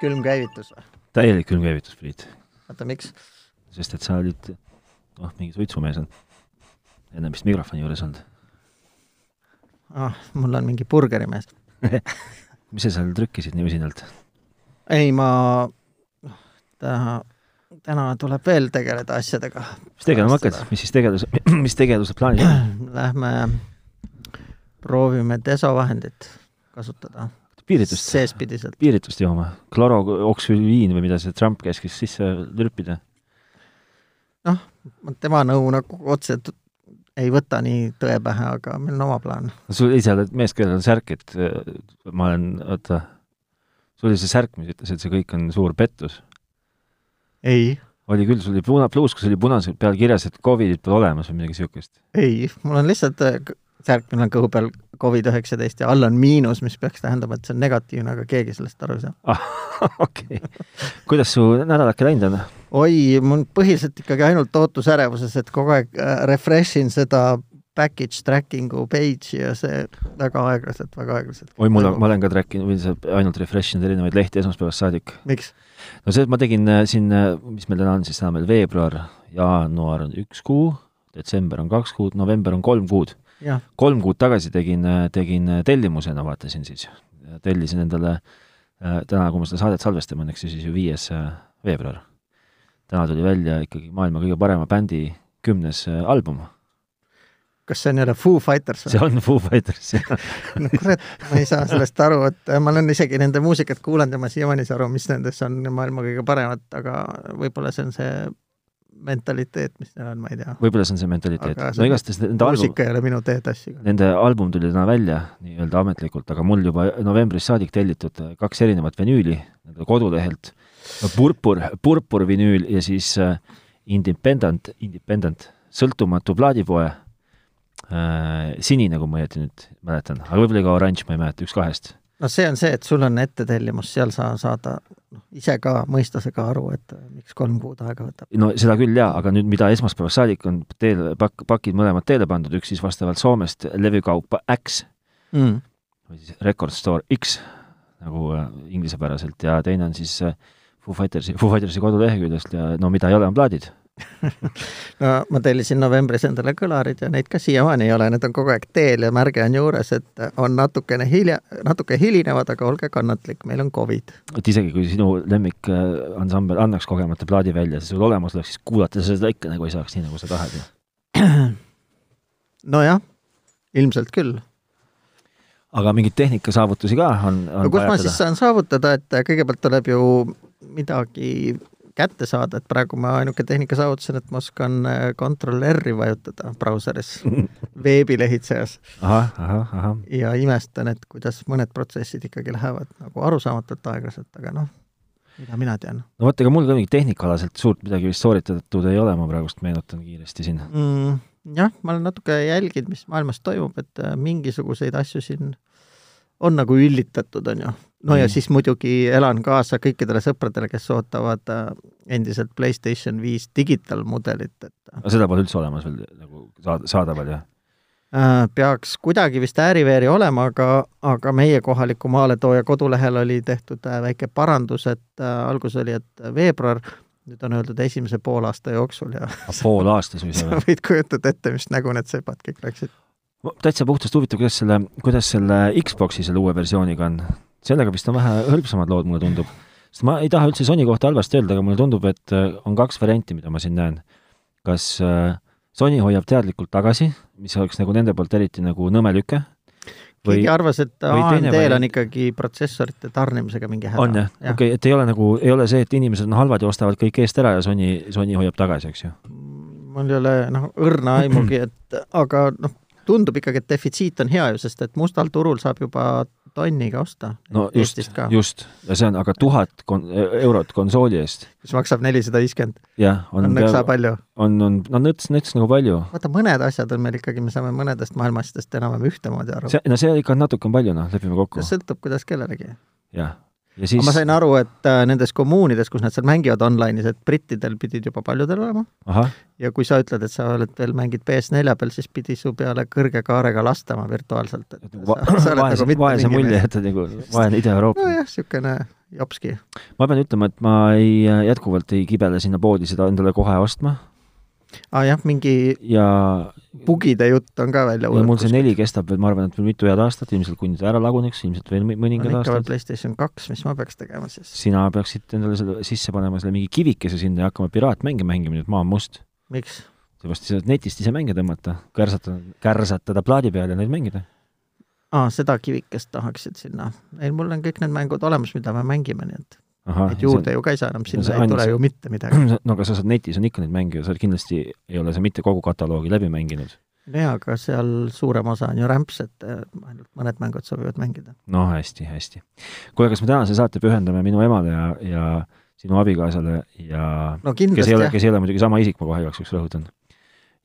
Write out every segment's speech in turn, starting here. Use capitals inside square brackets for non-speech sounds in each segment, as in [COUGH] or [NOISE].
külmkäivitus või? täielik külmkäivitus, Priit. oota, miks? sest et sa olid, noh, mingi suitsumees on ennem vist mikrofoni juures olnud ah,. mul on mingi burgerimees [LAUGHS] mis sa seal trükkisid nii usinalt? ei, ma, täna, täna tuleb veel tegeleda asjadega. mis tegelema hakkad, mis siis tegelus, [CLEARS THROAT] mis tegelused plaanis [CLEARS THROAT] on? Lähme proovime desovahendit kasutada. Piiritust? seespidiselt. piiritust jooma? klorooksüliin või mida see Trump käskis sisse lürpida? noh, tema nõu nagu otseselt ei võta nii tõe pähe, aga meil on oma plaan. sul ise oled mees, kellel on särk, et äh, ma olen, oota, sul oli see särk, mis ütles, et see kõik on suur pettus? ei. oli küll, sul oli puna, pluus, kus oli punasel peal kirjas, et Covidit pole olemas või midagi niisugust? ei, mul on lihtsalt äh, särk, millel on kõhu peal Covid-19 ja all on miinus, mis peaks tähendama, et see on negatiivne, aga keegi sellest aru ei saa. ah, [LAUGHS] okei okay.. kuidas su nädalake läinud on? oi, mul põhiliselt ikkagi ainult ootusärevuses, et kogu aeg äh, refresh in seda package tracking'u page'i ja see väga aeglaselt, väga aeglaselt. oi, mul on, ma olen ka track inud või ainult refresh inud erinevaid lehti esmaspäevast saadik. miks? no see, et ma tegin äh, siin, äh, mis meil täna on siis, täna meil veebruar, jaanuar on üks kuu, detsember on kaks kuud, november on kolm kuud. Kolm kuud tagasi tegin, tegin tellimusena, vaatasin siis, tellisin endale täna, kui ma seda saadet salvestame, õnneks siis ju viies veebruar täna tuli välja ikkagi maailma kõige parema bändi kümnes äh, album. kas see on jälle Foo Fighters või? see on Foo Fighters, jah [LAUGHS] no kurat, ma ei saa sellest aru, et ma olen isegi nende muusikat kuulanud ja ma siiamaani ei saa aru, mis nendes on maailma kõige paremat, aga võib-olla see on see mentaliteet, mis neil on, ma ei tea. võib-olla see on see mentaliteet. no igastahes nende album muusika ei ole minu teetassi. Nende album tuli täna välja nii-öelda ametlikult, aga mul juba novembrist saadik tellitud kaks erinevat vinüüli nende kodulehelt purpur, purpur vinüül ja siis äh, Independent, Independent, sõltumatu plaadipoe äh,, sinine, kui ma õieti nüüd mäletan, aga võib-olla ka oranž, ma ei mäleta, üks kahest. No see on see, et sul on ettetellimus, seal sa saada noh, ise ka mõista seda aru, et äh, miks kolm kuud aega võtab. no seda küll jaa, aga nüüd, mida esmaspäevast saadik on teele, pakk, pakid mõlemad teele pandud, üks siis vastavalt Soomest levükaupa X mm. või siis Record Store X nagu äh, inglisepäraselt ja teine on siis äh, Foo Fightersi, Foo Fightersi koduleheküljest ja no mida ei ole, on plaadid [LAUGHS] no ma tellisin novembris endale kõlarid ja neid ka siiamaani ei ole, need on kogu aeg teel ja märge on juures, et on natukene hilja, natuke hilinevad, aga olge kannatlik, meil on Covid. et isegi kui sinu lemmikansambel äh, annaks kogemata plaadi välja, siis sul olemas oleks, siis kuulata seda ikka nagu ei saaks nii, nagu sa tahad ju. [CLEARS THROAT] nojah, ilmselt küll aga mingeid tehnikasaavutusi ka on, on no kus ma siis saan saavutada, et kõigepealt tuleb ju midagi kätte saada, et praegu ma ainuke tehnika saavutasin, et ma oskan Ctrl äh, R-i vajutada brauseris [LAUGHS] veebilehitsejas. ja imestan, et kuidas mõned protsessid ikkagi lähevad nagu arusaamatult aeglaselt, aga noh, mida mina tean. no vot, ega mul ka mingit tehnikaalaselt suurt midagi vist sooritatud ei ole, ma praegust meenutan kiiresti siin mm,. jah, ma olen natuke jälginud, mis maailmas toimub, et äh, mingisuguseid asju siin on nagu üllitatud, on ju no ja mm. siis muidugi elan kaasa kõikidele sõpradele, kes ootavad äh, endiselt PlayStation viis digitaalmudelit, et äh, aga seda pole üldse olemas veel nagu saad-, saadaval, jah? Äh, peaks kuidagi vist ääri-veeri olema, aga, aga meie kohaliku maaletooja kodulehel oli tehtud väike parandus, et alguses oli, et veebruar, nüüd on öeldud esimese poolaasta jooksul ja pool aasta suisa või? sa [LAUGHS] võid kujutada ette, mis nägu need sepad kõik läksid. Täitsa puhtast huvitav, kuidas selle, kuidas selle Xbox'i selle uue versiooniga on? sellega vist on vähe hõlpsamad lood, mulle tundub. sest ma ei taha üldse Sony kohta halvasti öelda, aga mulle tundub, et äh, on kaks varianti, mida ma siin näen. kas äh, Sony hoiab teadlikult tagasi, mis oleks nagu nende poolt eriti nagu nõme lüke, või keegi arvas, et AMD-l on ikkagi protsessorite tarnimisega mingi häda. on jah ja.? okei okay,, et ei ole nagu, ei ole see, et inimesed on halvad ja ostavad kõik eest ära ja Sony, Sony hoiab tagasi, eks ju? mul ei ole noh, õrna aimugi, et aga noh, tundub ikkagi, et defitsiit on hea ju, sest et mustal turul saab juba tonniga osta. no just, just, ja see on aga tuhat kon-, eurot konsooli eest. mis maksab nelisada viiskümmend. jah, on on nõksa palju. on, on, no nõts, nõts nagu palju. vaata, mõned asjad on meil ikkagi, me saame mõnedest maailma asjadest enam-vähem ühtemoodi aru. see, no see ikka natuke on palju, noh, lepime kokku. sõltub, kuidas kellelegi. jah siis ma sain aru, et äh, nendes kommuunides, kus nad seal mängivad online'is, et brittidel pidid juba paljudel olema. ja kui sa ütled, et sa oled veel, mängid PS4 peal, siis pidi su peale kõrge kaarega lastama virtuaalselt, vaese, nagu vaese mulje jätad nagu vaene Ida-Euroopa. nojah, niisugune jopski. ma pean ütlema, et ma ei, jätkuvalt ei kibele sinna poodi seda endale kohe ostma. Aa ah, jah, mingi ja bugide jutt on ka välja ja mul see neli kestab veel, ma arvan, et veel mitu head aastat, ilmselt kuni ta ära laguneks, ilmselt veel mõningad aastad. PlayStation kaks, mis ma peaks tegema siis? sina peaksid endale selle sisse panema selle mingi kivikese sinna ja hakkama piraatmänge mängima, nii et maa on must. miks? seepärast sa saad netist ise mänge tõmmata, kärsatada, kärsatada plaadi peal ja neid mängida. aa, seda kivikest tahaksid sinna. ei, mul on kõik need mängud olemas, mida me mängime, nii et Aha, et juurde see, ju ka ei saa enam, sinna ei tule ju mitte midagi. [CLEARS THROAT] no aga sa saad netis, on ikka neid mänge ju, sa kindlasti ei ole sa mitte kogu kataloogi läbi mänginud. jaa, aga seal suurem osa on ju rämps, et äh, ainult mõned mängud sobivad mängida. no hästi, hästi. kuule, kas me tänase saate pühendame minu emale ja, ja sinu abikaasale ja no kindlasti, kes ei ole, kes ei ole muidugi sama isik, ma kohe igaks juhuks rõhutan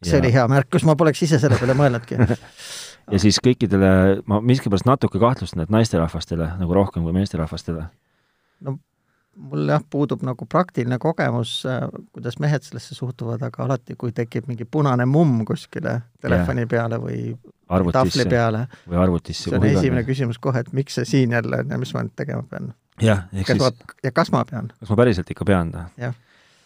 see oli hea märkus, ma poleks ise selle peale mõelnudki [LAUGHS] ja siis kõikidele, ma miskipärast natuke kahtlustan, et naisterahvastele nagu rohkem kui meesterahvastele. no mul jah, puudub nagu praktiline kogemus, äh, kuidas mehed sellesse suhtuvad, aga alati, kui tekib mingi punane mumm kuskile telefoni yeah. peale või arvutisse tahvli peale, või arvutisse. see on esimene küsimus kohe, et miks see siin jälle on ja mis ma nüüd tegema pean. jah, ehk kas siis ja kas ma pean? kas ma päriselt ikka pean?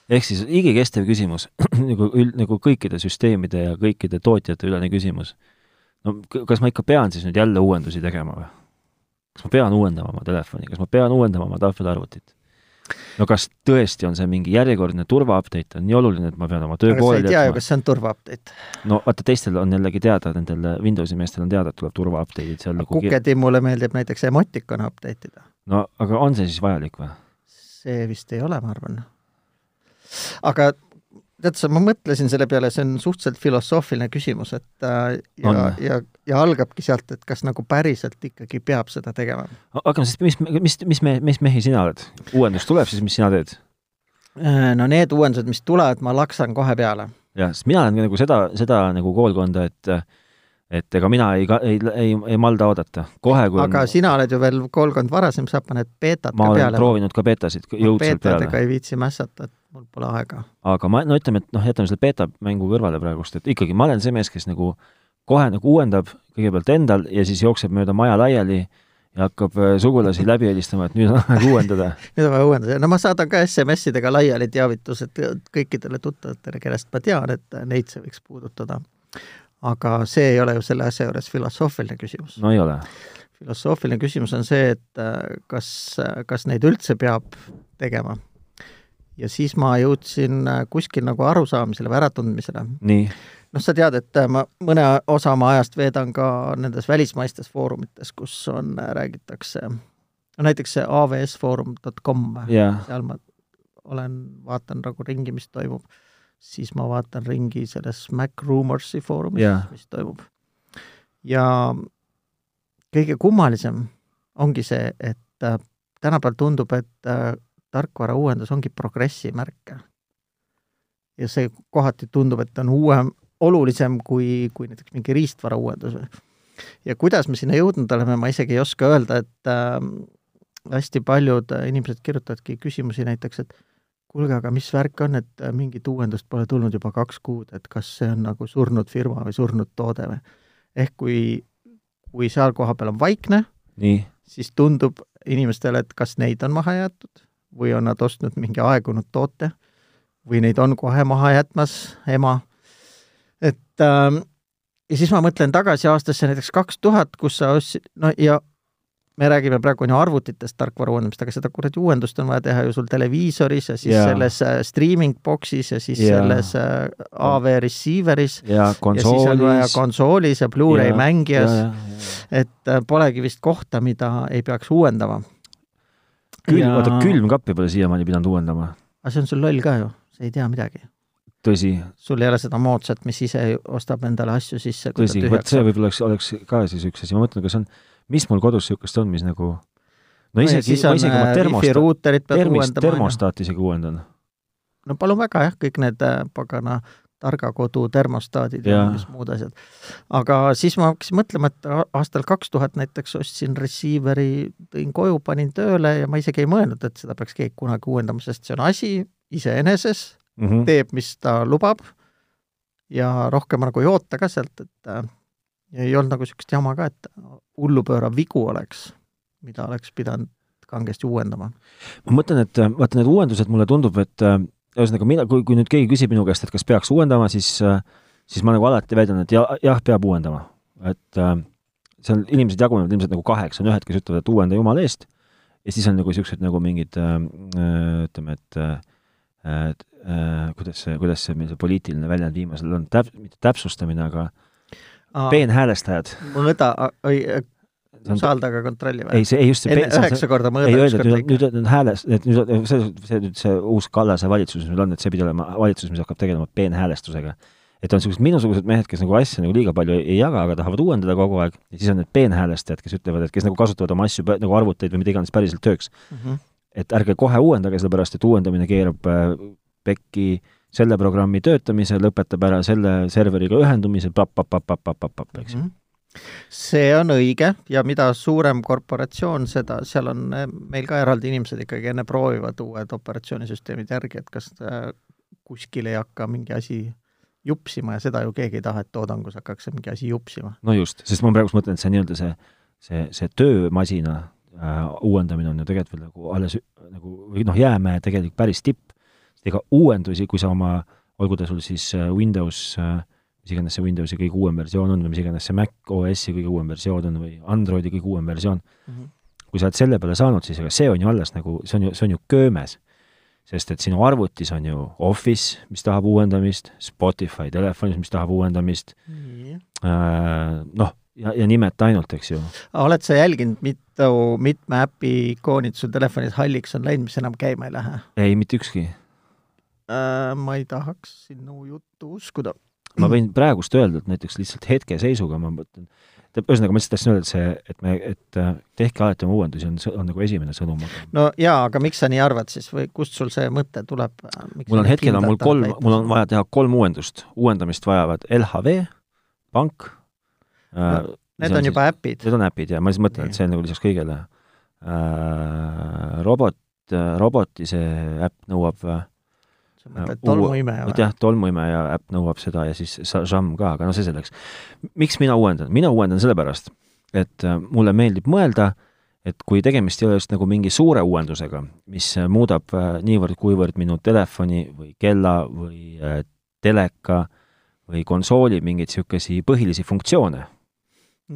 ehk siis igikestev küsimus [CLEARS THROAT] nagu üld, nagu kõikide süsteemide ja kõikide tootjate ülene küsimus. no kas ma ikka pean siis nüüd jälle uuendusi tegema või? kas ma pean uuendama oma telefoni, kas ma pean uuendama oma tahvelarvutit? No kas tõesti on see mingi järjekordne turva-update on nii oluline, et ma pean oma töö pooleli jätma? sa ei tea ju, kas see on turva-update? no vaata, teistel on jällegi teada, nendel Windowsi meestel on teada, et tuleb turva-update'id seal nagu Kuketimule meeldib näiteks emotikone update ida. no aga on see siis vajalik või? see vist ei ole, ma arvan aga tead sa, ma mõtlesin selle peale, see on suhteliselt filosoofiline küsimus, et äh, ja, ja, ja algabki sealt, et kas nagu päriselt ikkagi peab seda tegema. aga siis mis, mis, mis me, mis mehi sina oled? uuendus tuleb, siis mis sina teed? Äh, no need uuendused, mis tulevad, ma laksan kohe peale. jah, sest mina olen nagu seda, seda nagu koolkonda, et et ega mina ei, ei, ei, ei malda oodata. kohe, kui aga on... sina oled ju veel koolkond varasem, sa paned beetat ma ka peale. ma olen proovinud ka beetasid jõudsalt peale. beetadega ei viitsi mässata, et mul pole aega. aga ma, no ütleme, et noh, jätame selle beeta mängu kõrvale praegust, et ikkagi ma olen see mees, kes nagu kohe nagu uuendab kõigepealt endal ja siis jookseb mööda maja laiali ja hakkab äh, sugulasi läbi helistama, et nüüd on aeg uuendada [LAUGHS] nüüd on vaja uuendada, no ma saadan ka SMS-idega laiali teavitused kõikidele tuttavatele, kellest ma tean, et neid see võiks puudutada aga see ei ole ju selle asja juures filosoofiline küsimus. no ei ole. filosoofiline küsimus on see, et äh, kas, kas neid üldse peab tegema. Ja siis ma jõudsin äh, kuskil nagu arusaamisele või äratundmisele. noh, sa tead, et äh, ma mõne osa oma ajast veedan ka nendes välismaistes foorumites, kus on, räägitakse, no näiteks see avsfoorum.com yeah., seal ma olen, vaatan nagu ringi, mis toimub siis ma vaatan ringi selles Mac Rumorsi foorumis yeah., mis toimub. ja kõige kummalisem ongi see, et äh, tänapäeval tundub, et äh, tarkvara uuendus ongi progressi märk. ja see kohati tundub, et on uuem, olulisem kui, kui näiteks mingi riistvara uuendus. ja kuidas me sinna jõudnud oleme, ma isegi ei oska öelda, et äh, hästi paljud inimesed kirjutavadki küsimusi näiteks, et kuulge, aga mis värk on, et mingit uuendust pole tulnud juba kaks kuud, et kas see on nagu surnud firma või surnud toode või? ehk kui, kui seal kohapeal on vaikne, siis tundub inimestele, et kas neid on maha jäetud või on nad ostnud mingi aegunud toote või neid on kohe maha jätmas ema. et ähm, ja siis ma mõtlen tagasi aastasse näiteks kaks tuhat, kus sa ostsid, no ja me räägime praegu on ju arvutitest tarkvara uuendamist, aga seda kuradi uuendust on vaja teha ju sul televiisoris ja siis yeah. selles äh, streaming box'is ja siis yeah. selles äh, AV receiver'is ja, ja siis on vaja konsoolis ja Blu-ray yeah. mängijas yeah,. Yeah, yeah. et äh, polegi vist kohta, mida ei peaks uuendama. Külm ja..., oota, külmkappi pole siiamaani pidanud uuendama. aga see on sul loll ka ju, sa ei tea midagi tõsi. sul ei ole seda moodsat, mis ise ostab endale asju sisse. tõsi, vot see võib-olla oleks, oleks ka siis üks asi, ma mõtlen, kas on, mis mul kodus niisugust on, mis nagu no isegi, ma isegi oma äh, termostaat, termist, termostaati isegi uuendan. no palun väga jah, kõik need äh, pagana targa kodu termostaadid ja, ja mis muud asjad. aga siis ma hakkasin mõtlema, et aastal kaks tuhat näiteks ostsin receiver'i, tõin koju, panin tööle ja ma isegi ei mõelnud, et seda peaks keegi kunagi uuendama, sest see on asi iseeneses mm, -hmm. teeb, mis ta lubab ja rohkem nagu ei oota ka sealt, et äh, ja ei olnud nagu niisugust jama ka, et hullupöörav vigu oleks, mida oleks pidanud kangesti uuendama. ma mõtlen, et vaata, need uuendused, mulle tundub, et ühesõnaga mina, kui, kui nüüd keegi küsib minu käest, et kas peaks uuendama, siis, siis ma nagu alati väidan, et ja, jah, peab uuendama. et äh, seal inimesed jagunevad ilmselt nagu kaheks, on ühed, kes ütlevad, et uuenda jumala eest, ja siis on nagu niisugused nagu mingid äh, ütleme, et äh, äh, kuidas see, kuidas see see poliitiline väljend viimasel on, täp-, mitte täpsustamine, aga peenhäälestajad. mõõda, oi, usaldaga kontrolli või? ei, see, ei just see enne üheksa korda mõõda. ei öelda, nüüd, nüüd on hääles, et nüüd, see, see nüüd see uus Kallase valitsus, meil on, et see pidi olema valitsus, mis hakkab tegelema peenhäälestusega. et on niisugused minusugused mehed, kes nagu asja nagu liiga palju ei, ei jaga, aga tahavad uuendada kogu aeg, ja siis on need peenhäälestajad, kes ütlevad, et kes nagu kasutavad oma asju nagu arvuteid või mida iganes päriselt tööks mm. -hmm. et ärge kohe uuendage, sellepärast et uuendamine keerab äh, pekki selle programmi töötamise, lõpetab ära selle serveriga ühendumise, papp-papp-papp-papp-papp, eks ju mm -hmm see on õige ja mida suurem korporatsioon, seda, seal on eh, meil ka eraldi inimesed ikkagi enne proovivad uued operatsioonisüsteemid järgi, et kas kuskil ei hakka mingi asi jupsima ja seda ju keegi ei taha, et toodangus hakkaks mingi asi jupsima. no just, sest ma praegu mõtlen, et see nii-öelda see, see, see töömasina äh, uuendamine on ju tegelikult veel nagu alles nagu või noh, jäämäe tegelikult päris tipp, ega uuendusi, kui sa oma, olgu ta sul siis äh, Windows äh, mis iganes see Windowsi kõige uuem versioon on või mis iganes see Mac OS-i kõige uuem versioon on või Androidi kõige uuem versioon mm, -hmm. kui sa oled selle peale saanud, siis ega see on ju alles nagu, see on ju, see on ju köömes. sest et sinu arvutis on ju Office, mis tahab uuendamist, Spotify telefonis, mis tahab uuendamist mm, -hmm. noh, ja, ja nimeta ainult, eks ju. oled sa jälginud, mitu, mitme äpi ikoonid sul telefonis halliks on läinud, mis enam käima ei lähe? ei, mitte ükski äh,. Ma ei tahaks sinu juttu uskuda ma võin praegust öelda, et näiteks lihtsalt hetkeseisuga ma mõtlen, ühesõnaga, ma lihtsalt tahtsin öelda, et see, et me, et äh, tehke alati oma uuendusi, on, on nagu esimene sõnum. no jaa, aga miks sa nii arvad siis või kust sul see mõte tuleb? mul on hetkel on mul kolm, mul on vaja teha kolm uuendust. uuendamist vajavad LHV, pank no,. Need on, on juba äpid. Need on äpid ja ma siis mõtlen, et see on nagu lisaks kõigele äh,. robot, roboti see äpp nõuab äh, sa mõtled tolmuimeja või? jah, tolmuimeja äpp nõuab seda ja siis Shazam ka, aga no see selleks. miks mina uuendan? mina uuendan sellepärast, et äh, mulle meeldib mõelda, et kui tegemist ei ole just nagu mingi suure uuendusega, mis äh, muudab äh, niivõrd-kuivõrd minu telefoni või kella või teleka või konsooli mingeid niisuguseid põhilisi funktsioone,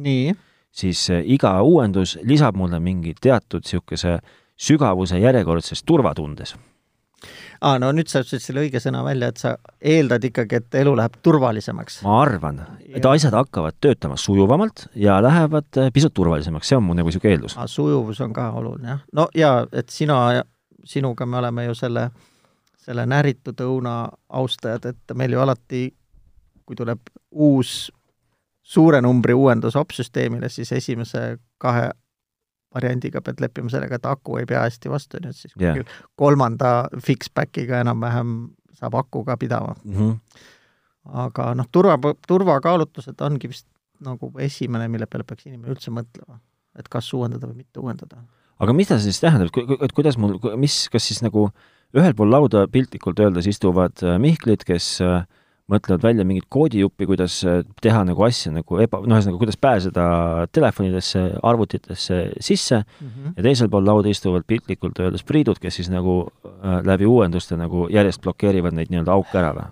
nii? siis iga uuendus lisab mulle mingi teatud niisuguse sügavuse järjekordses turvatundes aa, no nüüd sa ütlesid selle õige sõna välja, et sa eeldad ikkagi, et elu läheb turvalisemaks. ma arvan, et asjad hakkavad töötama sujuvamalt ja lähevad äh, pisut turvalisemaks, see on mu nagu niisugune eeldus. sujuvus on ka oluline, jah. no jaa, et sina, sinuga me oleme ju selle, selle näritud õuna austajad, et meil ju alati, kui tuleb uus suure numbri uuendus opsüsteemile, siis esimese kahe variandiga pead leppima sellega, et aku ei pea hästi vastu, nii et siis yeah. kolmanda fix-back'iga enam-vähem saab aku ka pidama mm. -hmm. aga noh, turva, turvakaalutlused ongi vist nagu esimene, mille peale peaks inimene üldse mõtlema, et kas uuendada või mitte uuendada. aga mis ta siis tähendab, et kuidas mul, mis, kas siis nagu ühel pool lauda piltlikult öeldes istuvad äh, Mihklid, kes äh, mõtlevad välja mingit koodijuppi, kuidas äh, teha nagu asja nagu eba, noh, ühesõnaga, kuidas pääseda telefonidesse, arvutitesse sisse mm -hmm. ja teisel pool lauda istuvad piltlikult öeldes priidud, kes siis nagu äh, läbi uuenduste nagu järjest blokeerivad neid nii-öelda auke ära või?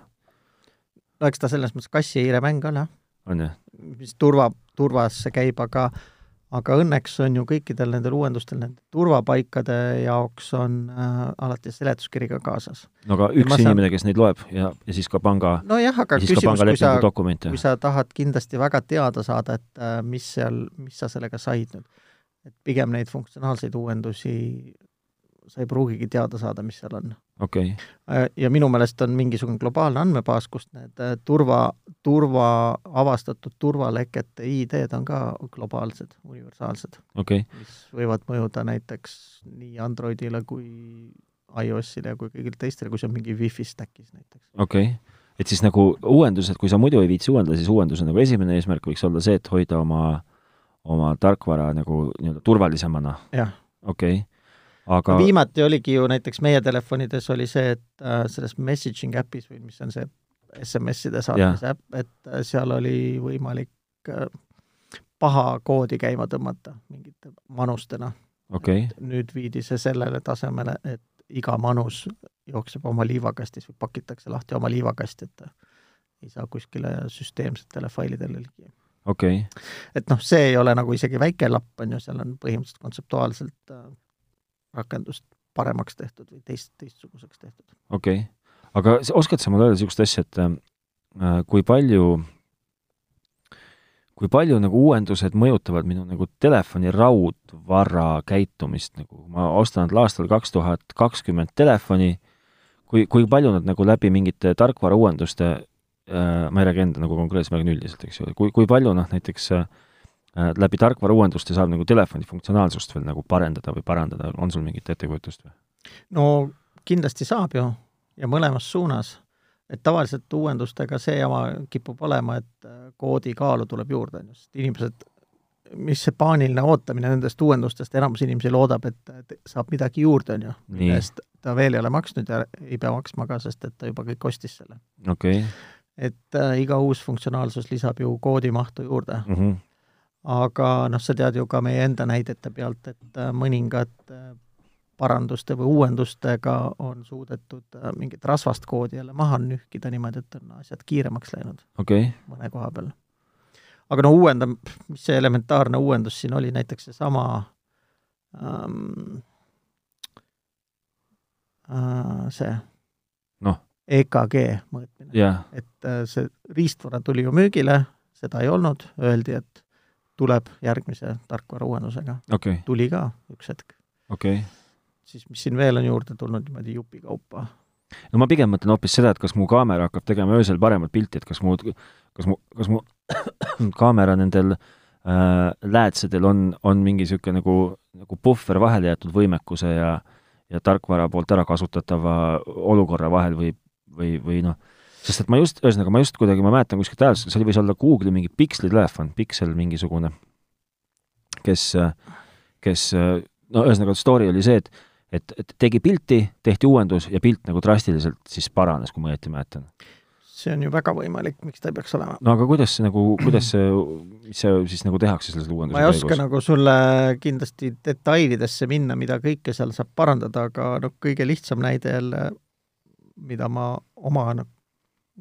no eks ta selles mõttes kassi-hiire mäng on jah. on jah? mis turva, turvas käib, aga aga õnneks on ju kõikidel nendel uuendustel, nende turvapaikade jaoks on äh, alati seletuskiri ka kaasas. no aga üks saan... inimene, kes neid loeb ja, ja siis ka panga nojah, aga küsimus, kui sa, kui sa tahad kindlasti väga teada saada, et äh, mis seal, mis sa sellega said nüüd, et pigem neid funktsionaalseid uuendusi sa ei pruugigi teada saada, mis seal on. okei okay.. Äh, ja minu meelest on mingisugune globaalne andmebaas, kust need äh, turva, turva, avastatud turvalekete ID-d on ka globaalsed, universaalsed okay.. mis võivad mõjuda näiteks nii Androidile kui iOS-ile kui kõigile teistele, kui see on mingi wifi stack'is näiteks. okei okay., et siis nagu uuendused, kui sa muidu ei viitsi uuendada, siis uuenduse nagu esimene eesmärk võiks olla see, et hoida oma, oma tarkvara nagu nii-öelda turvalisemana. okei okay aga viimati oligi ju näiteks meie telefonides oli see, et äh, selles messaging äpis või mis on see SMS-ide saatmise äpp, et äh, seal oli võimalik äh, paha koodi käima tõmmata mingite manustena. okei, nüüd viidi see sellele tasemele, et iga manus jookseb oma liivakastis või pakitakse lahti oma liivakasti, et ei saa kuskile süsteemsetele failidele ligi. okei, et noh, see ei ole nagu isegi väike lapp, on ju, seal on põhimõtteliselt kontseptuaalselt äh, rakendust paremaks tehtud või teist, teistsuguseks tehtud. okei. aga s- oskad sa mulle öelda niisugust asja, et äh, kui palju kui palju nagu uuendused mõjutavad minu nagu telefoni raudvara käitumist, nagu ma ostan aastal kaks tuhat kakskümmend telefoni, kui, kui palju nad nagu läbi mingite tarkvarauuenduste äh, ma ei räägi enda nagu konkreetselt, ma räägin üldiselt, eks ju, kui, kui palju noh, näiteks äh, läbi tarkvarauuenduste saab nagu telefoni funktsionaalsust veel nagu parendada või parandada, on sul mingit ettekujutust või? no kindlasti saab ju ja mõlemas suunas. et tavaliselt uuendustega see jama kipub olema, et äh, koodi kaalu tuleb juurde, on ju, sest inimesed, mis see paaniline ootamine nendest uuendustest, enamus inimesi loodab, et saab midagi juurde, on ju, Nii. millest ta veel ei ole maksnud ja ei pea maksma ka, sest et ta juba kõik ostis selle. okei okay. et äh, iga uus funktsionaalsus lisab ju koodimahtu juurde mm. -hmm. Aga noh, sa tead ju ka meie enda näidete pealt, et äh, mõningad äh, paranduste või uuendustega on suudetud äh, mingit rasvast koodi jälle maha nühkida niimoodi, et on asjad kiiremaks läinud okay., mõne koha peal. aga no uuendam-, mis see elementaarne uuendus siin oli, näiteks seesama ähm, äh, see Noh. EKG mõõtmine jah, et see riistvara tuli ju müügile, seda ei olnud, öeldi, et tuleb järgmise tarkvarauuendusega. okay., tuli ka üks hetk. okay. siis mis siin veel on juurde tulnud niimoodi jupikaupa? no ma pigem mõtlen hoopis seda, et kas mu kaamera hakkab tegema öösel paremat pilti, et kas mu, kas mu, kas mu [COUGHS] kaamera nendel äh, läätsedel on, on mingi niisugune nagu, nagu puhver vahele jäetud võimekuse ja ja tarkvara poolt ära kasutatava olukorra vahel või, või, või noh, sest et ma just, ühesõnaga ma just kuidagi, ma mäletan kuskilt ajast, see oli, võis olla Google'i mingi Pixeli telefon, Pixel mingisugune, kes, kes no ühesõnaga story oli see, et et, et tegi pilti, tehti uuendus ja pilt nagu drastiliselt siis paranes, kui ma õieti mäletan. see on ju väga võimalik, miks ta ei peaks olema. no aga kuidas see nagu, kuidas see, mis see siis nagu tehakse selles uuenduse ma ei oska nagu sulle kindlasti detailidesse minna, mida kõike seal saab parandada, aga noh, kõige lihtsam näide jälle, mida ma oma noh,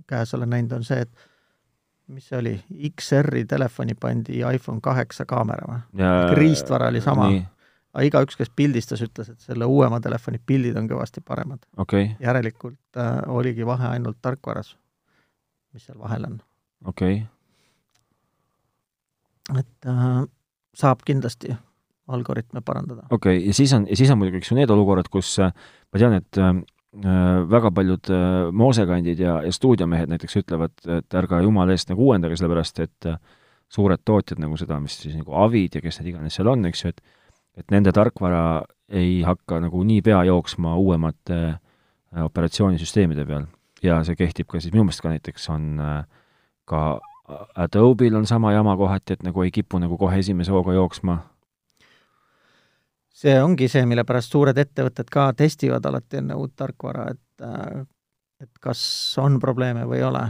käes olen näinud, on see, et mis see oli, XR-i telefoni pandi iPhone kaheksa kaamera või? riistvara oli sama. aga igaüks, kes pildistas, ütles, et selle uuema telefoni pildid on kõvasti paremad okay.. järelikult äh, oligi vahe ainult tarkvaras, mis seal vahel on. okei okay.. et äh, saab kindlasti algoritme parandada. okei okay., ja siis on, ja siis on muidugi, eks ju, need olukorrad, kus äh, ma tean, et äh, väga paljud äh, moosekandid ja, ja stuudiomehed näiteks ütlevad, et ärge jumala eest nagu uuendage, sellepärast et äh, suured tootjad nagu seda, mis siis nagu Avid ja kes need iganes seal on, eks ju, et et nende tarkvara ei hakka nagu niipea jooksma uuemate äh, operatsioonisüsteemide peal. ja see kehtib ka siis, minu meelest ka näiteks on äh, ka Adobe'l on sama jama kohati, et nagu ei kipu nagu kohe esimese hooga jooksma see ongi see, mille pärast suured ettevõtted ka testivad alati enne uut tarkvara, et äh, et kas on probleeme või ei ole.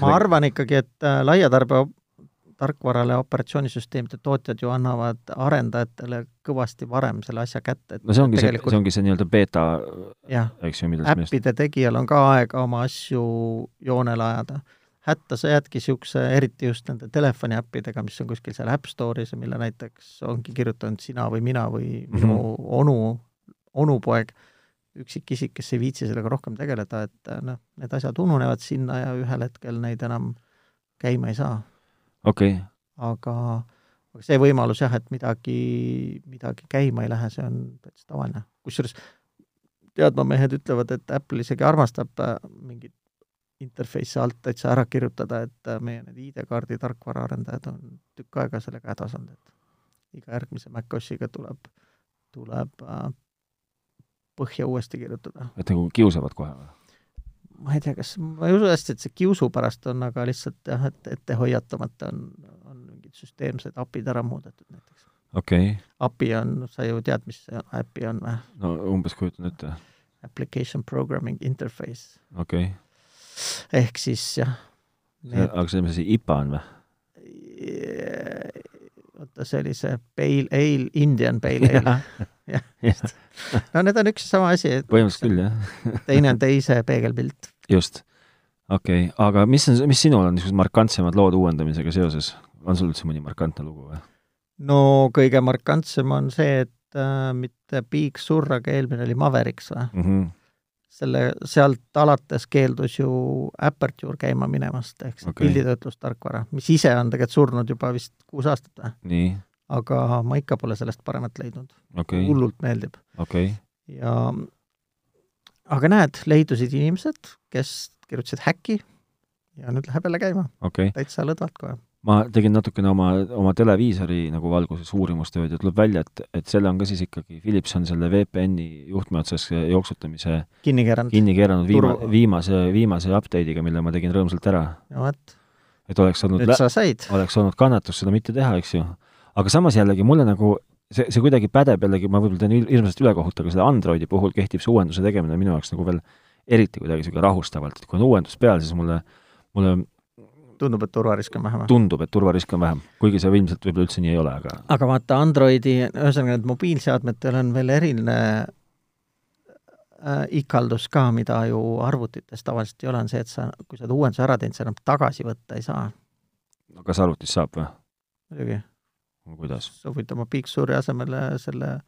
ma arvan ikkagi, et äh, laiatarbija tarkvarale operatsioonisüsteemide tootjad ju annavad arendajatele kõvasti varem selle asja kätte. no see ongi tegelikult... see, see ongi see nii-öelda beeta, eks ju, millest äppide tegijal on ka aega oma asju joonele ajada. Hätta sa jäädki niisuguse, eriti just nende telefoniäppidega, mis on kuskil seal App Store'is ja mille näiteks ongi kirjutanud sina või mina või minu mm -hmm. onu, onupoeg, üksikisik, kes ei viitsi sellega rohkem tegeleda, et noh, need asjad ununevad sinna ja ühel hetkel neid enam käima ei saa okei okay.. aga, aga see võimalus jah, et midagi, midagi käima ei lähe, see on täitsa tavaline. kusjuures teadmamehed ütlevad, et Apple isegi armastab äh, mingit interface'i alt täitsa ära kirjutada, et äh, meie need ID-kaardi tarkvaraarendajad on tükk aega sellega hädas olnud, et iga järgmise macOSiga tuleb, tuleb äh, põhja uuesti kirjutada. et nagu kiusavad kohe või? ma ei tea, kas, ma ei usu hästi, et see kiusu pärast on, aga lihtsalt jah, et ette hoiatamata on, on mingid süsteemsed API-d ära muudetud näiteks. okei okay.. API on, sa ju tead, mis see API on või? no umbes kujutan ette. Application Programming Interface. okei okay.. Ehk siis jah need.... aga see, mis see IPA on või? oota, see oli see Pale Ale, Indian Pale Ale. jah, just. no need on üks ja sama asi. põhimõtteliselt küll, jah teine on teise peegelpilt. just. okei okay., aga mis on, mis sinul on niisugused markantsemad lood uuendamisega seoses? on sul üldse mõni markantne lugu või? no kõige markantsem on see, et äh, mitte Big Sur, aga eelmine oli Mavericks või mm? -hmm selle, sealt alates keeldus ju Aperture käima minemast, ehk see okay. pilditöötlustarkvara, mis ise on tegelikult surnud juba vist kuus aastat või? aga ma ikka pole sellest paremat leidnud. Okay.. hullult meeldib. Okay.. ja aga näed, leidusid inimesed, kes kirjutasid häkki ja nüüd läheb jälle käima. Okay.. täitsa lõdvalt kohe ma tegin natukene oma, oma televiisori nagu valguses uurimustööd ja tuleb välja, et, et selle on ka siis ikkagi, Philips on selle VPN-i juhtme otsas jooksutamise kinni keeranud, kinni keeranud viima, viimase, viimase update'iga, mille ma tegin rõõmsalt ära. no vot. et oleks olnud oleks olnud kannatust seda mitte teha, eks ju. aga samas jällegi mulle nagu see, see kuidagi pädeb jällegi, ma võib-olla teen hirmsasti ülekohut, aga selle Androidi puhul kehtib see uuenduse tegemine minu jaoks nagu veel eriti kuidagi niisugune rahustavalt, et kui on uuendus peal, siis mulle, mulle tundub, et turvarisk on vähem? tundub, et turvarisk on vähem, kuigi see ilmselt võib-olla üldse nii ei ole, aga aga vaata, Androidi, ühesõnaga need mobiilseadmetel on veel eriline äh, ikaldus ka, mida ju arvutites tavaliselt ei ole, on see, et sa, kui sa oled uuenduse ära teinud, sa enam tagasi võtta ei saa. no kas arvutis saab või? muidugi. kuidas? sa võid oma Big Suri asemele selle,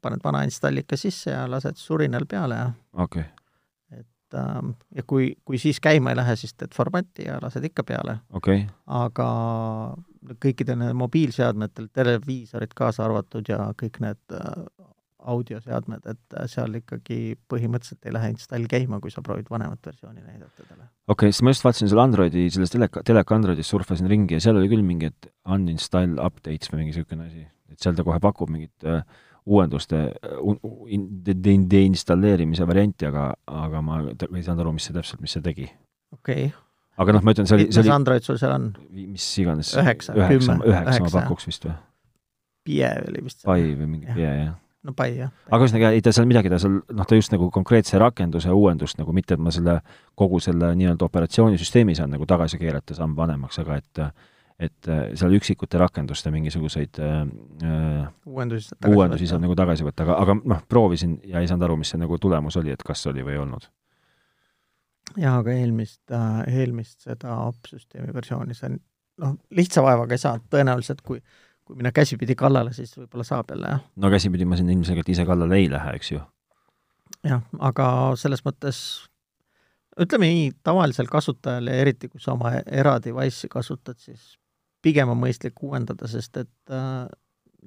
paned vana installika sisse ja lased surinal peale ja okei okay et ähm, ja kui, kui siis käima ei lähe, siis teed formati ja lased ikka peale. Okay.. aga kõikidel nendel mobiilseadmetel, televiisorid kaasa arvatud ja kõik need äh, audioseadmed, et äh, seal ikkagi põhimõtteliselt ei lähe install käima, kui sa proovid vanemat versiooni näidata talle. okei okay,, siis ma just vaatasin selle Androidi, selles teleka, teleka Androidis surfasin ringi ja seal oli küll mingi, et uninstall updates või mingi niisugune asi, et seal ta kohe pakub mingit äh, uuenduste deinstalleerimise varianti, aga, aga ma ei saanud aru, mis see täpselt, mis see tegi. okei okay. aga noh, ma ütlen, see oli, see oli Android sul seal on? mis iganes. üheksa, üheksa, üheksa ma pakuks vist või? Pie oli vist. Pi või mingi Pie, jah no Pi, jah. aga ühesõnaga, ei ta seal midagi, ta seal, noh, ta just nagu konkreetse rakenduse uuendust nagu, mitte et ma selle, kogu selle nii-öelda operatsioonisüsteemi saan nagu tagasi keerata samm vanemaks, aga et et äh, seal üksikute rakenduste mingisuguseid äh, äh uuendusi, uuendusi saab nagu tagasi võtta, aga, aga noh, proovisin ja ei saanud aru, mis see nagu tulemus oli, et kas oli või ei olnud. jaa, aga eelmist eelmist seda opsüsteemi versiooni sa noh, lihtsa vaevaga ei saa, tõenäoliselt kui kui minna käsipidi kallale, siis võib-olla saab jälle, jah. no käsipidi ma siin ilmselgelt ise kallale ei lähe, eks ju. jah, aga selles mõttes ütleme nii, tavalisel kasutajal ja eriti, kui sa oma era-device'i kasutad, siis pigem on mõistlik uuendada, sest et äh,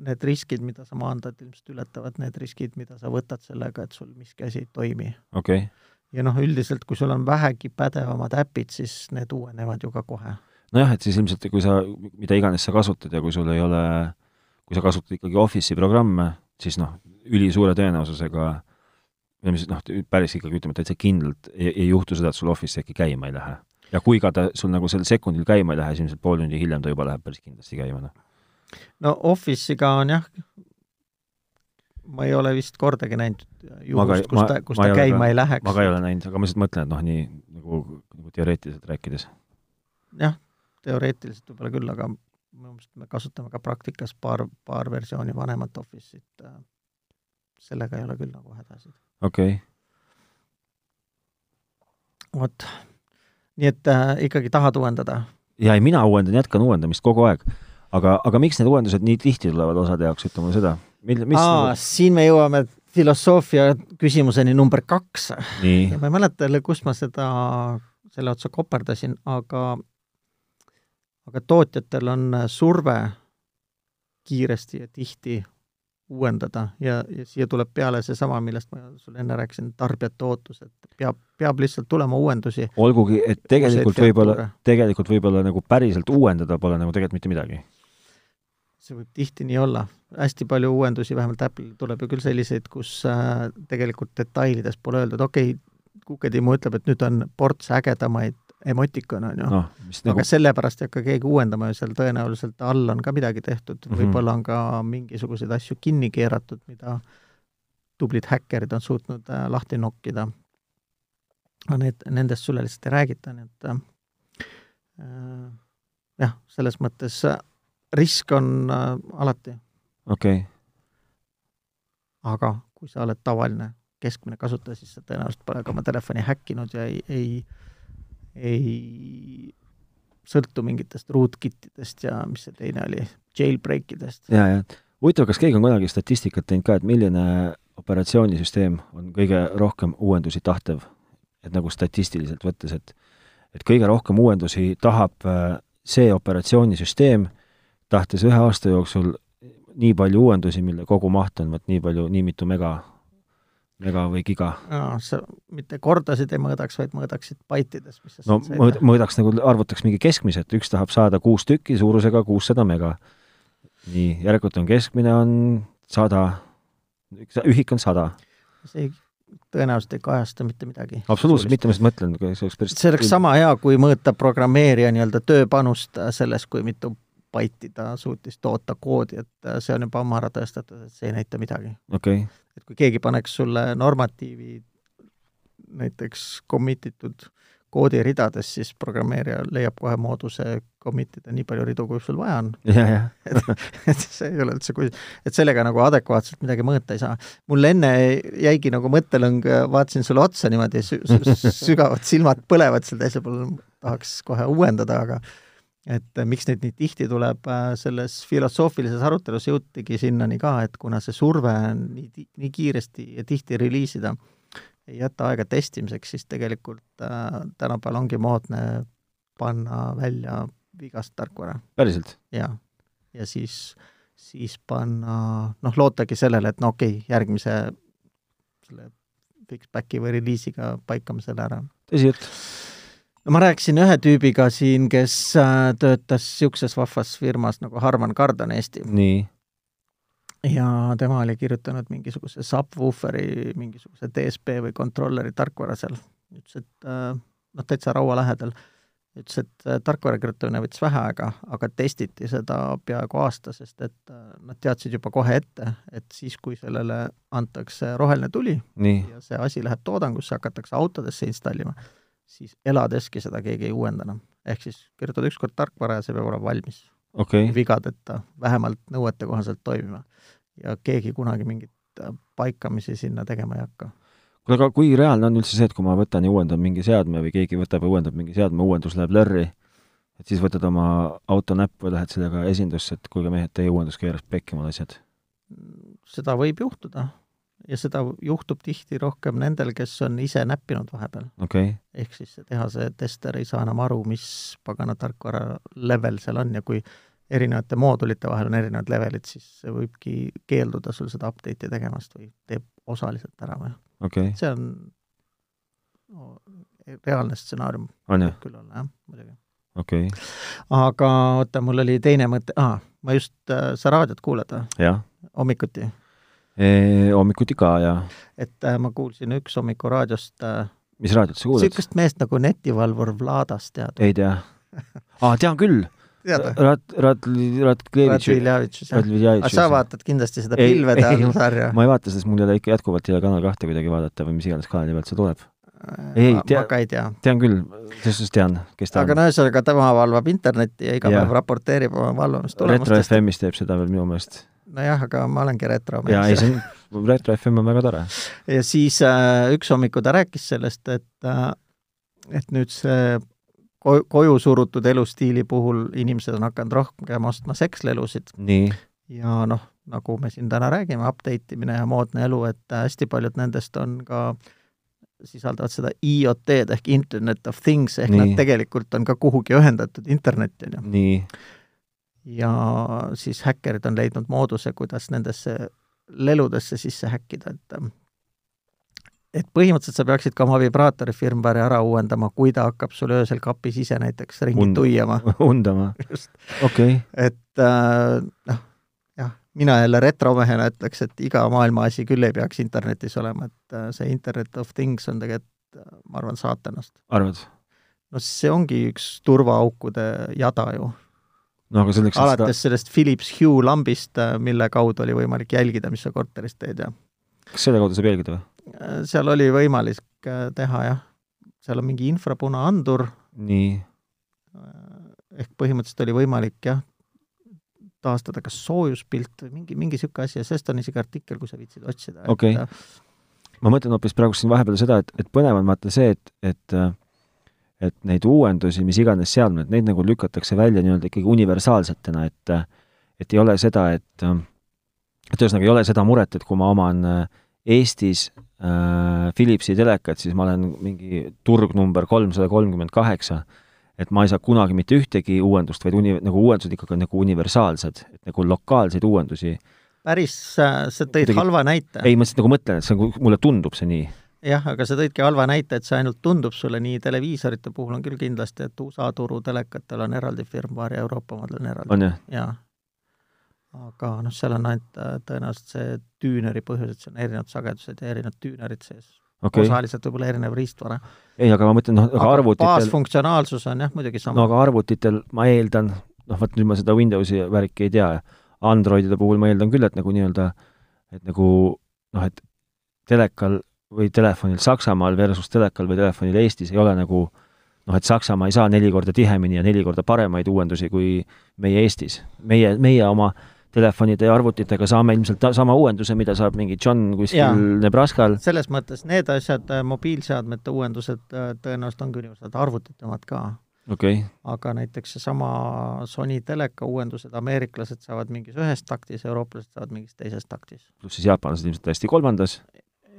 need riskid, mida sa maandad, ilmselt ületavad need riskid, mida sa võtad sellega, et sul miski asi ei toimi. okei okay. ja noh, üldiselt kui sul on vähegi pädevamad äpid, siis need uuenevad ju ka kohe. nojah, et siis ilmselt, kui sa, mida iganes sa kasutad ja kui sul ei ole, kui sa kasutad ikkagi Office'i programme, siis noh, ülisuure tõenäosusega või mis noh, päris ikkagi ütleme, täitsa kindlalt ei, ei juhtu seda, et sul Office äkki käima ei lähe ja kui ka ta sul nagu sel sekundil käima ei lähe, siis ilmselt pool tundi hiljem ta juba läheb päris kindlasti käima, noh. no Office'iga on jah, ma ei ole vist kordagi näinud juhust, kus ta, kus ta käima ka, ei läheks. ma ka ei ole näinud, aga ma lihtsalt mõtlen, et noh, nii nagu, nagu teoreetiliselt rääkides. jah, teoreetiliselt võib-olla küll, aga minu meelest me kasutame ka praktikas paar, paar versiooni vanemat Office'it. Äh, sellega ei ole küll nagu hädasid. okei okay.. vot nii et äh, ikkagi tahad uuendada? jaa, ei mina uuendan, jätkan uuendamist kogu aeg. aga, aga miks need uuendused nii tihti tulevad osade jaoks, ütle mulle seda. mil-, mis Aa, nagu... siin me jõuame filosoofia küsimuseni number kaks. ja ma ei mäleta jälle, kus ma seda, selle otsa koperdasin, aga aga tootjatel on surve kiiresti ja tihti uuendada ja, ja siia tuleb peale seesama, millest ma sulle enne rääkisin, tarbijate ootus, et peab, peab lihtsalt tulema uuendusi. olgugi, et tegelikult võib-olla, tegelikult võib-olla nagu päriselt uuendada pole nagu tegelikult mitte midagi. see võib tihti nii olla. hästi palju uuendusi, vähemalt Apple'il tuleb ju küll selliseid, kus äh, tegelikult detailides pole öeldud, okei okay,, Kuketimmu ütleb, et nüüd on ports ägedamaid emotikon, on ju no,. aga nagu... sellepärast ei hakka keegi uuendama ja seal tõenäoliselt all on ka midagi tehtud mm -hmm., võib-olla on ka mingisuguseid asju kinni keeratud, mida tublid häkkerid on suutnud äh, lahti nokkida. aga need, nendest sulle lihtsalt ei räägita, nii et äh, jah, selles mõttes äh, risk on äh, alati, okei okay., aga kui sa oled tavaline keskmine kasutaja, siis sa tõenäoliselt pole ka oma telefoni häkkinud ja ei, ei, ei sõltu mingitest rootkit'idest ja mis see teine oli, jailbreak idest. ja, ja huvitav, kas keegi on kunagi statistikat teinud ka, et milline operatsioonisüsteem on kõige rohkem uuendusi tahtev? et nagu statistiliselt võttes, et et kõige rohkem uuendusi tahab äh, see operatsioonisüsteem, tahtes ühe aasta jooksul nii palju uuendusi, mille kogumaht on vot nii palju, nii mitu mega, mega või giga. no sa mitte kordasid ei mõõdaks, vaid mõõdaksid baitides, mis sa no mõõd-, mõõdaks nagu, arvutaks mingi keskmise, et üks tahab saada kuus tükki suurusega kuussada mega. nii, järelikult on keskmine on sada, ühik on sada. see ei, tõenäoliselt ei kajasta mitte midagi. absoluutselt, mitte, ma just mõtlen, see oleks päris see oleks sama hea, kui mõõta programmeerija nii-öelda tööpanust selles, kui mitu baiti ta suutis toota koodi, et see on juba ammu ära tõestatud, et see ei näita midagi. okei okay., et kui keegi paneks sulle normatiivi näiteks commit itud koodiridades, siis programmeerija leiab kohe mooduse commit ida nii palju ridu, kui sul vaja on. ja, et see ei ole üldse, kui, et sellega nagu adekvaatselt midagi mõõta ei saa. mul enne jäigi nagu mõttelõng, vaatasin sulle otsa niimoodi sü, sügavad silmad põlevad seal teisel pool, tahaks kohe uuendada, aga et miks neid nii tihti tuleb, selles filosoofilises arutelus jõutigi sinnani ka, et kuna see surve on nii, nii kiiresti ja tihti reliisida, ei jäta aega testimiseks, siis tegelikult äh, tänapäeval ongi moodne panna välja vigast tarkvara päriselt? ja, ja siis, siis panna, noh, lootagi sellele, et no okei okay,, järgmise selle fixback'i või reliisiga paikame selle ära. tõsi jutt? No ma rääkisin ühe tüübiga siin, kes äh, töötas niisuguses vahvas firmas nagu Harman Kardon Eesti nii, ja tema oli kirjutanud mingisuguse subwooferi, mingisuguse DSP või controller'i tarkvara seal. ütles, et äh, noh, täitsa raua lähedal. ütles, et äh, tarkvara kirjutamine võttis vähe aega, aga testiti seda peaaegu aasta, sest et nad teadsid juba kohe ette, et siis, kui sellele antakse roheline tuli nii, ja see asi läheb toodangusse, hakatakse autodesse installima, siis eladeski seda keegi ei uuenda enam. ehk siis kirjutad ükskord tarkvara ja see peab olema valmis okay., vigadeta, vähemalt nõuetekohaselt toimima. ja keegi kunagi mingit äh, paikamisi sinna tegema ei hakka. kuule, aga kui reaalne on üldse see, et kui ma võtan ja uuendan mingi seadme või keegi võtab ja uuendab mingi seadme, uuendus läheb lörri, et siis võtad oma auto näppu ja lähed sellega esindusse, et kuulge mehed, teie uuendus keeras pekki mul asjad. seda võib juhtuda ja seda juhtub tihti rohkem nendel, kes on ise näppinud vahepeal. okay., ehk siis see tehase tester ei saa enam aru, mis pagana tarkvara level seal on ja kui erinevate moodulite vahel on erinevad levelid, siis see võibki keelduda sul seda update'i tegemast või teeb osaliselt ära või okay., see on no, reaalne stsenaarium võib küll olla, jah, muidugi. okei okay., aga oota, mul oli teine mõte ah,, ma just äh,, sa raadiot kuulad või? hommikuti. Hommikuti ka ja et äh, ma kuulsin üks hommiku raadiost äh, mis raadiot sa kuulad? niisugust meest nagu netivalvur Vladas, tead? ei tea. aa, tean küll. või? Rat-, Rat-, Ratklevitš. Jah. aga sa vaatad kindlasti seda Ei, pilvede ei, all sarja. ma ei vaata, sest mul ei ole ikka jätkuvalt ei ole Kanal kahte kuidagi vaadata või mis iganes kanali pealt see tuleb. ei, ma, tea- ei tea. tean küll, selles suhtes tean, kes ta aga on. no ühesõnaga, tema valvab internetti ja iga Jah. päev raporteerib oma retro valvamistulemustest. FM-is teeb seda veel minu meelest. nojah, aga ma olengi retro jaa, ei see on, retro FM on väga tore. ja siis äh, üks hommiku ta rääkis sellest, et äh, et nüüd see ko- koju surutud elustiili puhul inimesed on hakanud rohkem ostma sekslelusid ja noh, nagu me siin täna räägime, update imine ja moodne elu, et hästi paljud nendest on ka sisaldavad seda IoT-d ehk Internet of Things ehk. Nii. nad tegelikult on ka kuhugi ühendatud internetti, on ju. Ja siis häkkerid on leidnud mooduse, kuidas nendesse leludesse sisse häkkida, et et põhimõtteliselt sa peaksid ka oma vibraatori firmware'i ära uuendama, kui ta hakkab sul öösel kapis ise näiteks ringi Und- tuiama. [LAUGHS] undama, okei okay., et äh, noh, jah, mina jälle retromehena ütleks, et iga maailma asi küll ei peaks internetis olema, et äh, see Internet of Things on tegelikult, ma arvan, saatanast. arvad? no see ongi üks turvaaukude jada ju. No aga selleks, et seda alates sellest Philips Hue lambist, mille kaudu oli võimalik jälgida, mis sa korteris teed ja kas selle kaudu saab jälgida või? äh, seal oli võimalik äh, teha jah, seal on mingi infrapunaandur, nii, ehk põhimõtteliselt oli võimalik jah, taastada kas soojuspilt või mingi, mingi niisugune asi ja sellest on isegi artikkel, kui sa viitsid otsida okay.. ma mõtlen hoopis praegu siin vahepeal seda, et, et põnev on vaata see, et, et et neid uuendusi, mis iganes seadmed, neid nagu lükatakse välja nii-öelda ikkagi universaalsetena, et et ei ole seda, et et ühesõnaga ei ole seda muret, et kui ma oman Eestis äh, Philipsi telekat, siis ma olen mingi turg number kolmsada kolmkümmend kaheksa et ma ei saa kunagi mitte ühtegi uuendust, vaid uni-, nagu uuendused ikkagi on nagu universaalsed, et nagu lokaalseid uuendusi päris, sa tõid Tegi... halva näite. ei, ma lihtsalt nagu mõtlen, et see on, mulle tundub see nii. Jah, aga sa tõidki halva näite, et see ainult tundub sulle nii, televiisorite puhul on küll kindlasti, et USA turu telekatel on eraldi firmware ja Euroopa omadel on eraldi. on jah? jaa. aga noh, seal on ainult äh, tõenäoliselt see tüüneri põhjus, et seal on erinevad sagedused ja erinevad tüünerid sees okay. osaliselt võib-olla erinev riistvara. ei, aga ma mõtlen, noh, aga arvutitel baasfunktsionaalsus on jah, muidugi sama. no aga arvutitel ma eeldan, noh, vot nüüd ma seda Windowsi värki ei tea, Androidide puhul ma eeldan küll, et nagu nii-öelda, et nagu noh, et telekal või telefonil Saksamaal versus telekal või telefonil Eestis ei ole nagu noh, et Saksamaa ei saa neli korda tihemini ja neli korda paremaid uuendusi kui meie Eestis. meie, meie oma telefonide ja arvutitega saame ilmselt sama uuenduse, mida saab mingi John kuskil ja, Nebraskal. selles mõttes need asjad, äh, mobiilseadmete uuendused äh, tõenäoliselt ongi universaalsed, arvutite omad ka. Okay. aga näiteks seesama Sony teleka uuendused, ameeriklased saavad mingis ühes taktis, eurooplased saavad mingis teises taktis. pluss siis jaapanlased ilmselt täiesti kolmandas?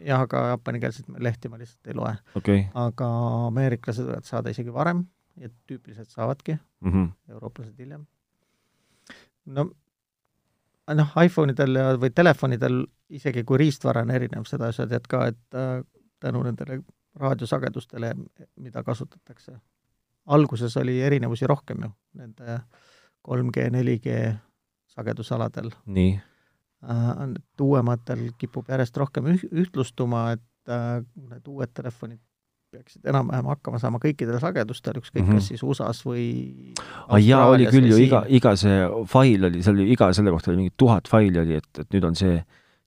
Jah, aga jaapanikeelseid lehti ma lihtsalt ei loe okay.. aga ameeriklased võivad saada isegi varem ja tüüpiliselt saavadki mm, -hmm. eurooplased hiljem. no noh, iPhone'idel ja, või telefonidel, isegi kui riistvara on erinev, seda sa tead ka, et äh, tänu nendele raadiosagedustele, mida kasutatakse, alguses oli erinevusi rohkem ju, nende 3G, 4G sagedusaladel. nii äh,. uuematel kipub järjest rohkem üh-, ühtlustuma, et äh, need uued telefonid peaksid enam-vähem hakkama saama kõikidel sagedustel, ükskõik mm -hmm. kas siis USA-s või ah, jaa, oli küll ju, iga, iga see fail oli, seal oli iga selle kohta oli mingi tuhat faili oli, et, et nüüd on see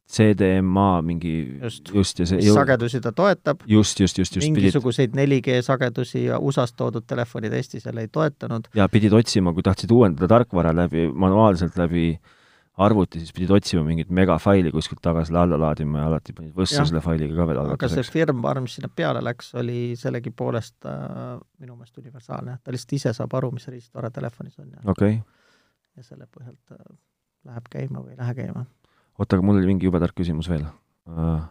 CDMA mingi just, just ja see jõu... sagedusi ta toetab. just, just, just, just. mingisuguseid 4G sagedusi ja USA-st toodud telefonid Eestis jälle ei toetanud. ja pidid otsima, kui tahtsid uuendada tarkvara läbi, manuaalselt läbi äh, arvuti, siis pidid otsima mingit megafaili kuskilt taga selle alla laadima ja alati panid võssa selle failiga ka veel algatuseks. aga see firmware, mis sinna peale läks, oli sellegipoolest äh, minu meelest universaalne, ta lihtsalt ise saab aru, mis riistvara telefonis on ja okay. ja selle põhjalt äh, läheb käima või ei lähe käima. oota, aga mul oli mingi jube tark küsimus veel uh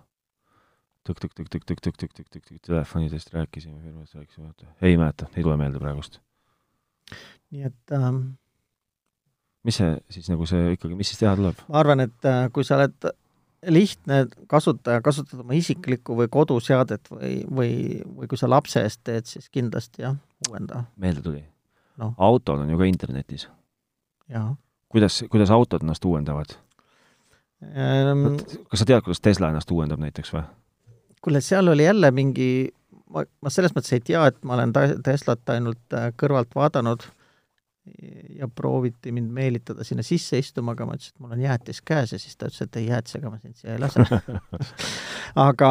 tõk-tõk-tõk-tõk-tõk-tõk-tõk-tõk-tõk telefonidest rääkisime, firmast rääkisime, ei mäleta, ei tule meelde praegust. nii et ähm, mis see siis nagu see ikkagi, mis siis teha tuleb? ma arvan, et äh, kui sa oled lihtne kasutaja, kasutad oma isiklikku või koduseadet või, või, või kui sa lapse eest teed, siis kindlasti jah, uuenda. meelde tuli no.? autod on ju ka internetis. kuidas, kuidas autod ennast uuendavad ehm...? kas sa tead, kuidas Tesla ennast uuendab näiteks või? kuule, seal oli jälle mingi, ma, ma selles mõttes ei tea, et ma olen Teslat ainult äh, kõrvalt vaadanud ja prooviti mind meelitada sinna sisse istuma, aga ma ütlesin, et mul on jäätis käes ja siis ta ütles, et ei, jäätisega ma sind siia ei lase [LAUGHS] aga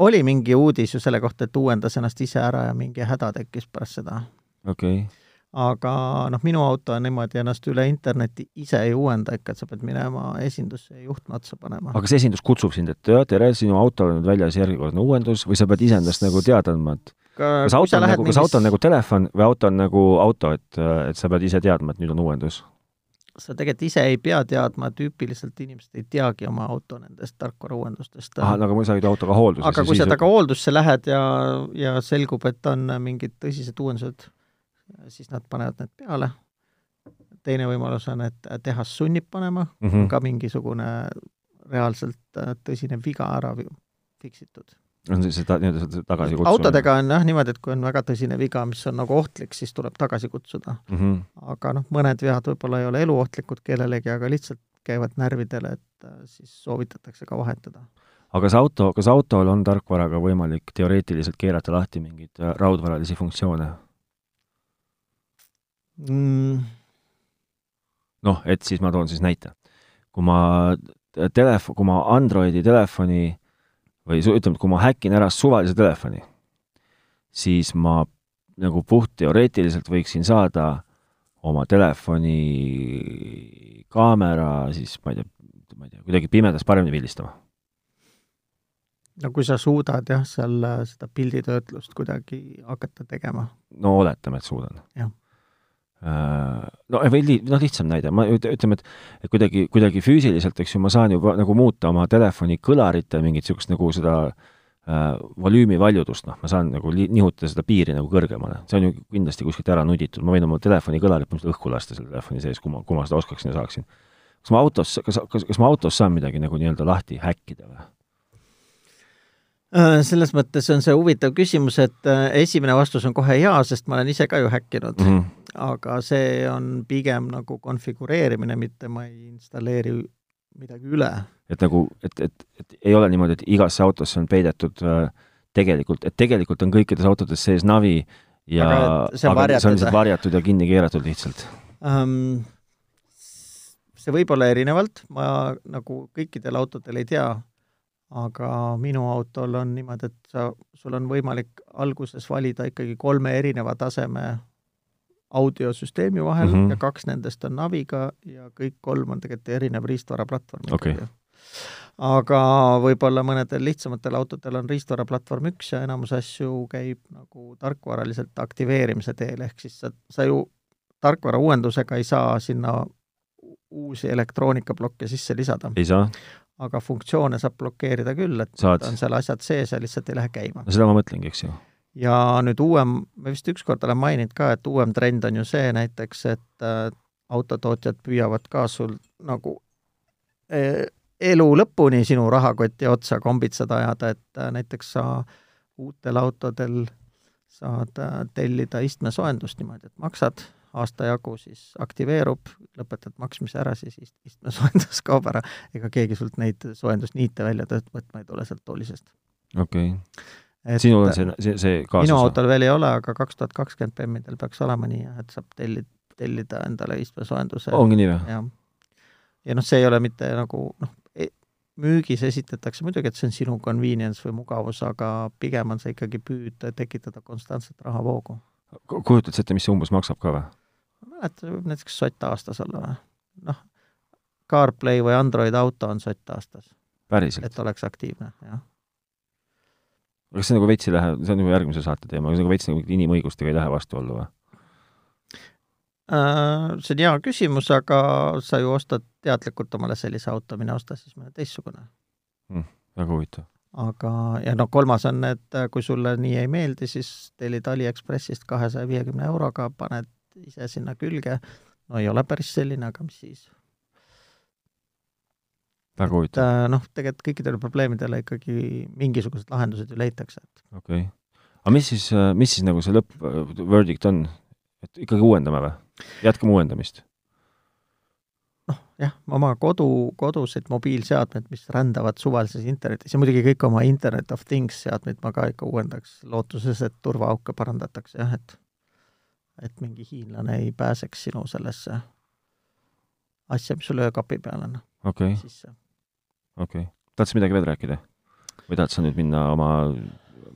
oli mingi uudis ju selle kohta, et uuendas ennast ise ära ja mingi häda tekkis pärast seda. okei okay. aga noh, minu auto on niimoodi ennast üle interneti ise ei uuenda ikka, et sa pead minema esindusse ja juhtme otsa panema. aga kas esindus kutsub sind, et tere, sinu autol on nüüd väljas järjekordne uuendus või sa pead iseendast nagu teada andma, et kas auto on nagu, kas auto on nagu telefon või auto on nagu auto, et, et sa pead ise teadma, et nüüd on uuendus? sa tegelikult ise ei pea teadma, tüüpiliselt inimesed ei teagi oma auto nendest tarkvarauuendustest. ahah, aga kui sa olid autoga hoolduses aga kui sa temaga hooldusse lähed ja, ja selgub, et on mingid tõsised uuendused, siis nad panevad need peale. teine võimalus on, et tehas sunnib panema mm, -hmm. ka mingisugune reaalselt tõsine viga ära fiksitud on seda nii-öelda tagasi kutsuda? autodega on jah niimoodi, et kui on väga tõsine viga, mis on nagu ohtlik, siis tuleb tagasi kutsuda mm. -hmm. aga noh, mõned vead võib-olla ei ole eluohtlikud kellelegi, aga lihtsalt käivad närvidele, et äh, siis soovitatakse ka vahetada. aga kas auto, kas autol on tarkvaraga võimalik teoreetiliselt keerata lahti mingeid äh, raudvaralisi funktsioone mm.? noh, et siis ma toon siis näite. kui ma telefon, kui ma Androidi telefoni või ütleme, et kui ma häkin ära suvalise telefoni, siis ma nagu puhtteoreetiliselt võiksin saada oma telefoni kaamera siis ma ei tea, ma ei tea, kuidagi pimedas paremini pildistama? no kui sa suudad jah, seal äh, seda pilditöötlust kuidagi hakata tegema. no oletame, et suudan. jah no või li-, noh, lihtsam näide, ma ütleme, et et kuidagi, kuidagi füüsiliselt, eks ju, ma saan juba nagu muuta oma telefoni kõlarite mingit niisugust nagu seda äh, volüümi valjudust, noh, ma saan nagu li-, nihutada seda piiri nagu kõrgemale. see on ju kindlasti kuskilt ära nuditud, ma võin oma telefoni kõlarit põhimõtteliselt õhku lasta selle telefoni sees, kui ma, kui ma seda oskaksin ja saaksin. kas ma autos, kas, kas, kas ma autos saan midagi nagu nii-öelda lahti häkkida või? Äh, selles mõttes on see huvitav küsimus, et äh, esimene vastus on kohe jaa, sest ma olen ise ka ju häkkinud mm. -hmm. aga see on pigem nagu konfigureerimine, mitte ma ei installeeri midagi üle. et nagu, et, et, et ei ole niimoodi, et igasse autosse on peidetud äh, tegelikult, et tegelikult on kõikides autodes sees navi ja aga see on, aga see on lihtsalt varjatud ja kinni keeratud lihtsalt um,? see võib olla erinevalt, ma nagu kõikidel autodel ei tea aga minu autol on niimoodi, et sa, sul on võimalik alguses valida ikkagi kolme erineva taseme audiosüsteemi vahel mm -hmm. ja kaks nendest on Naviga ja kõik kolm on tegelikult erinev riistvaraplatvorm okay. aga võib-olla mõnedel lihtsamatel autodel on riistvaraplatvorm üks ja enamus asju käib nagu tarkvaraliselt aktiveerimise teel, ehk siis sa, sa ju tarkvara uuendusega ei saa sinna uusi elektroonikaplokke sisse lisada. ei saa? Aga funktsioone saab blokeerida küll, et Saad. on seal asjad sees ja lihtsalt ei lähe käima. no seda ma mõtlengi, eks ju. ja nüüd uuem, ma vist ükskord olen maininud ka, et uuem trend on ju see näiteks, et äh, autotootjad püüavad ka sul nagu e elu lõpuni sinu rahakoti otsa kombitseda ajada, et äh, näiteks sa uutel autodel saad äh, tellida istmesoojendust niimoodi, et maksad aasta jagu siis aktiveerub, lõpetad maksmise ära, siis ist-, istmesoojendus [LAUGHS] kaob ära, ega keegi sult neid soojendusniite välja tööt-, võtma ei tule sealt toolisest. okei okay.. sinul on see, see, see kaasus? minu autol veel ei ole, aga kaks tuhat kakskümmend BEM-idel peaks olema nii, et saab tellida, tellida endale istmesoojenduse. ongi nii või? jah. ja noh, see ei ole mitte nagu noh, e-, müügis esitatakse muidugi, et see on sinu convenience või mugavus, aga pigem on see ikkagi püüd tekitada konstantset rahavoogu. kujutad sa ette, mis see umbes maksab ka või? Mäleta, võib näiteks sott aastas olla või? noh, CarPlay või Android auto on sott aastas. et oleks aktiivne, jah. kas see nagu veits ei lähe, see on juba järgmise saate teema, kas nagu veits nagu inimõigustega ei lähe vastuollu või? Äh, see on hea küsimus, aga sa ju ostad teadlikult omale sellise auto, mine osta siis mõne teistsugune mm,. väga huvitav. aga, ja noh, kolmas on, et kui sulle nii ei meeldi, siis tellid Aliekspressist kahesaja viiekümne euroga, paned ise sinna külge, no ei ole päris selline, aga mis siis. väga huvitav. Äh, noh, tegelikult kõikidele probleemidele ikkagi mingisugused lahendused ju leitakse, et. okei okay.. aga mis siis, äh, mis siis nagu see lõpp-verdict on? et ikkagi uuendame või? jätkame uuendamist? noh, jah, oma kodu, kodused mobiilseadmed, mis rändavad suvalises internetis ja muidugi kõik oma Internet of Things seadmeid ma ka ikka uuendaks, lootuses, et turvaauke parandatakse jah, et et mingi hiinlane ei pääseks sinu sellesse asja, mis sul öökapi peal on okay. okei okay.. tahad sa midagi veel rääkida? või tahad sa nüüd minna oma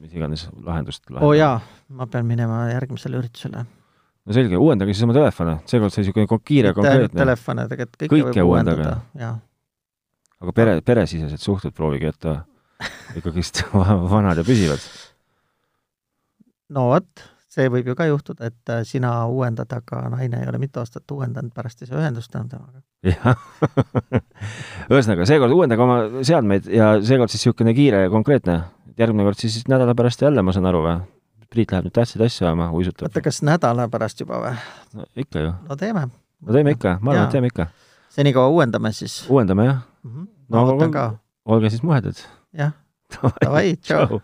mis iganes lahendust lahendama? oo oh jaa, ma pean minema järgmisele üritusele. no selge, uuendage siis oma telefone, seekord sai niisugune kiire, konkreetne. telefone, tegelikult kõike, kõike võib uuendada, jaa. aga pere, peresisesed suhted proovige jätta [LAUGHS] ikkagist [LAUGHS] vanad ja püsivad. no vot see võib ju ka juhtuda, et äh, sina uuendad, aga naine ei ole mitu aastat uuendanud, pärast ei saa ühendust enam temaga. jah [LAUGHS] ühesõnaga, seekord uuendage oma seadmeid ja seekord siis niisugune kiire ja konkreetne. järgmine kord siis nädala pärast jälle, ma saan aru, või? Priit läheb nüüd tähtsaid asju ajama, uisutab. oota, kas nädala pärast juba või? no ikka ju. no teeme. no teeme ikka, ma arvan, et teeme ikka. senikaua uuendame siis. uuendame, jah mm. -hmm. no, ma ootan ka. olge siis muhedad. jah, [LAUGHS] davai, tšau